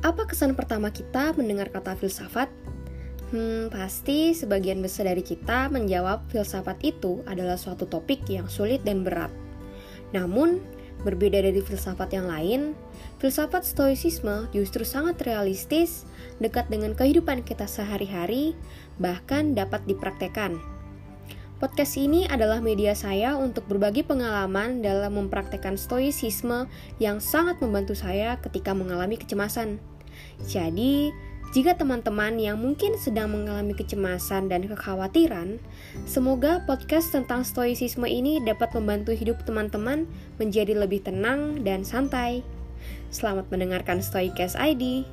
Apa kesan pertama kita mendengar kata filsafat? Hmm, pasti sebagian besar dari kita menjawab filsafat itu adalah suatu topik yang sulit dan berat. Namun, berbeda dari filsafat yang lain, filsafat stoicisme justru sangat realistis, dekat dengan kehidupan kita sehari-hari, bahkan dapat dipraktekkan. Podcast ini adalah media saya untuk berbagi pengalaman dalam mempraktekkan stoicisme yang sangat membantu saya ketika mengalami kecemasan. Jadi, jika teman-teman yang mungkin sedang mengalami kecemasan dan kekhawatiran, semoga podcast tentang stoicisme ini dapat membantu hidup teman-teman menjadi lebih tenang dan santai. Selamat mendengarkan Stoicast ID.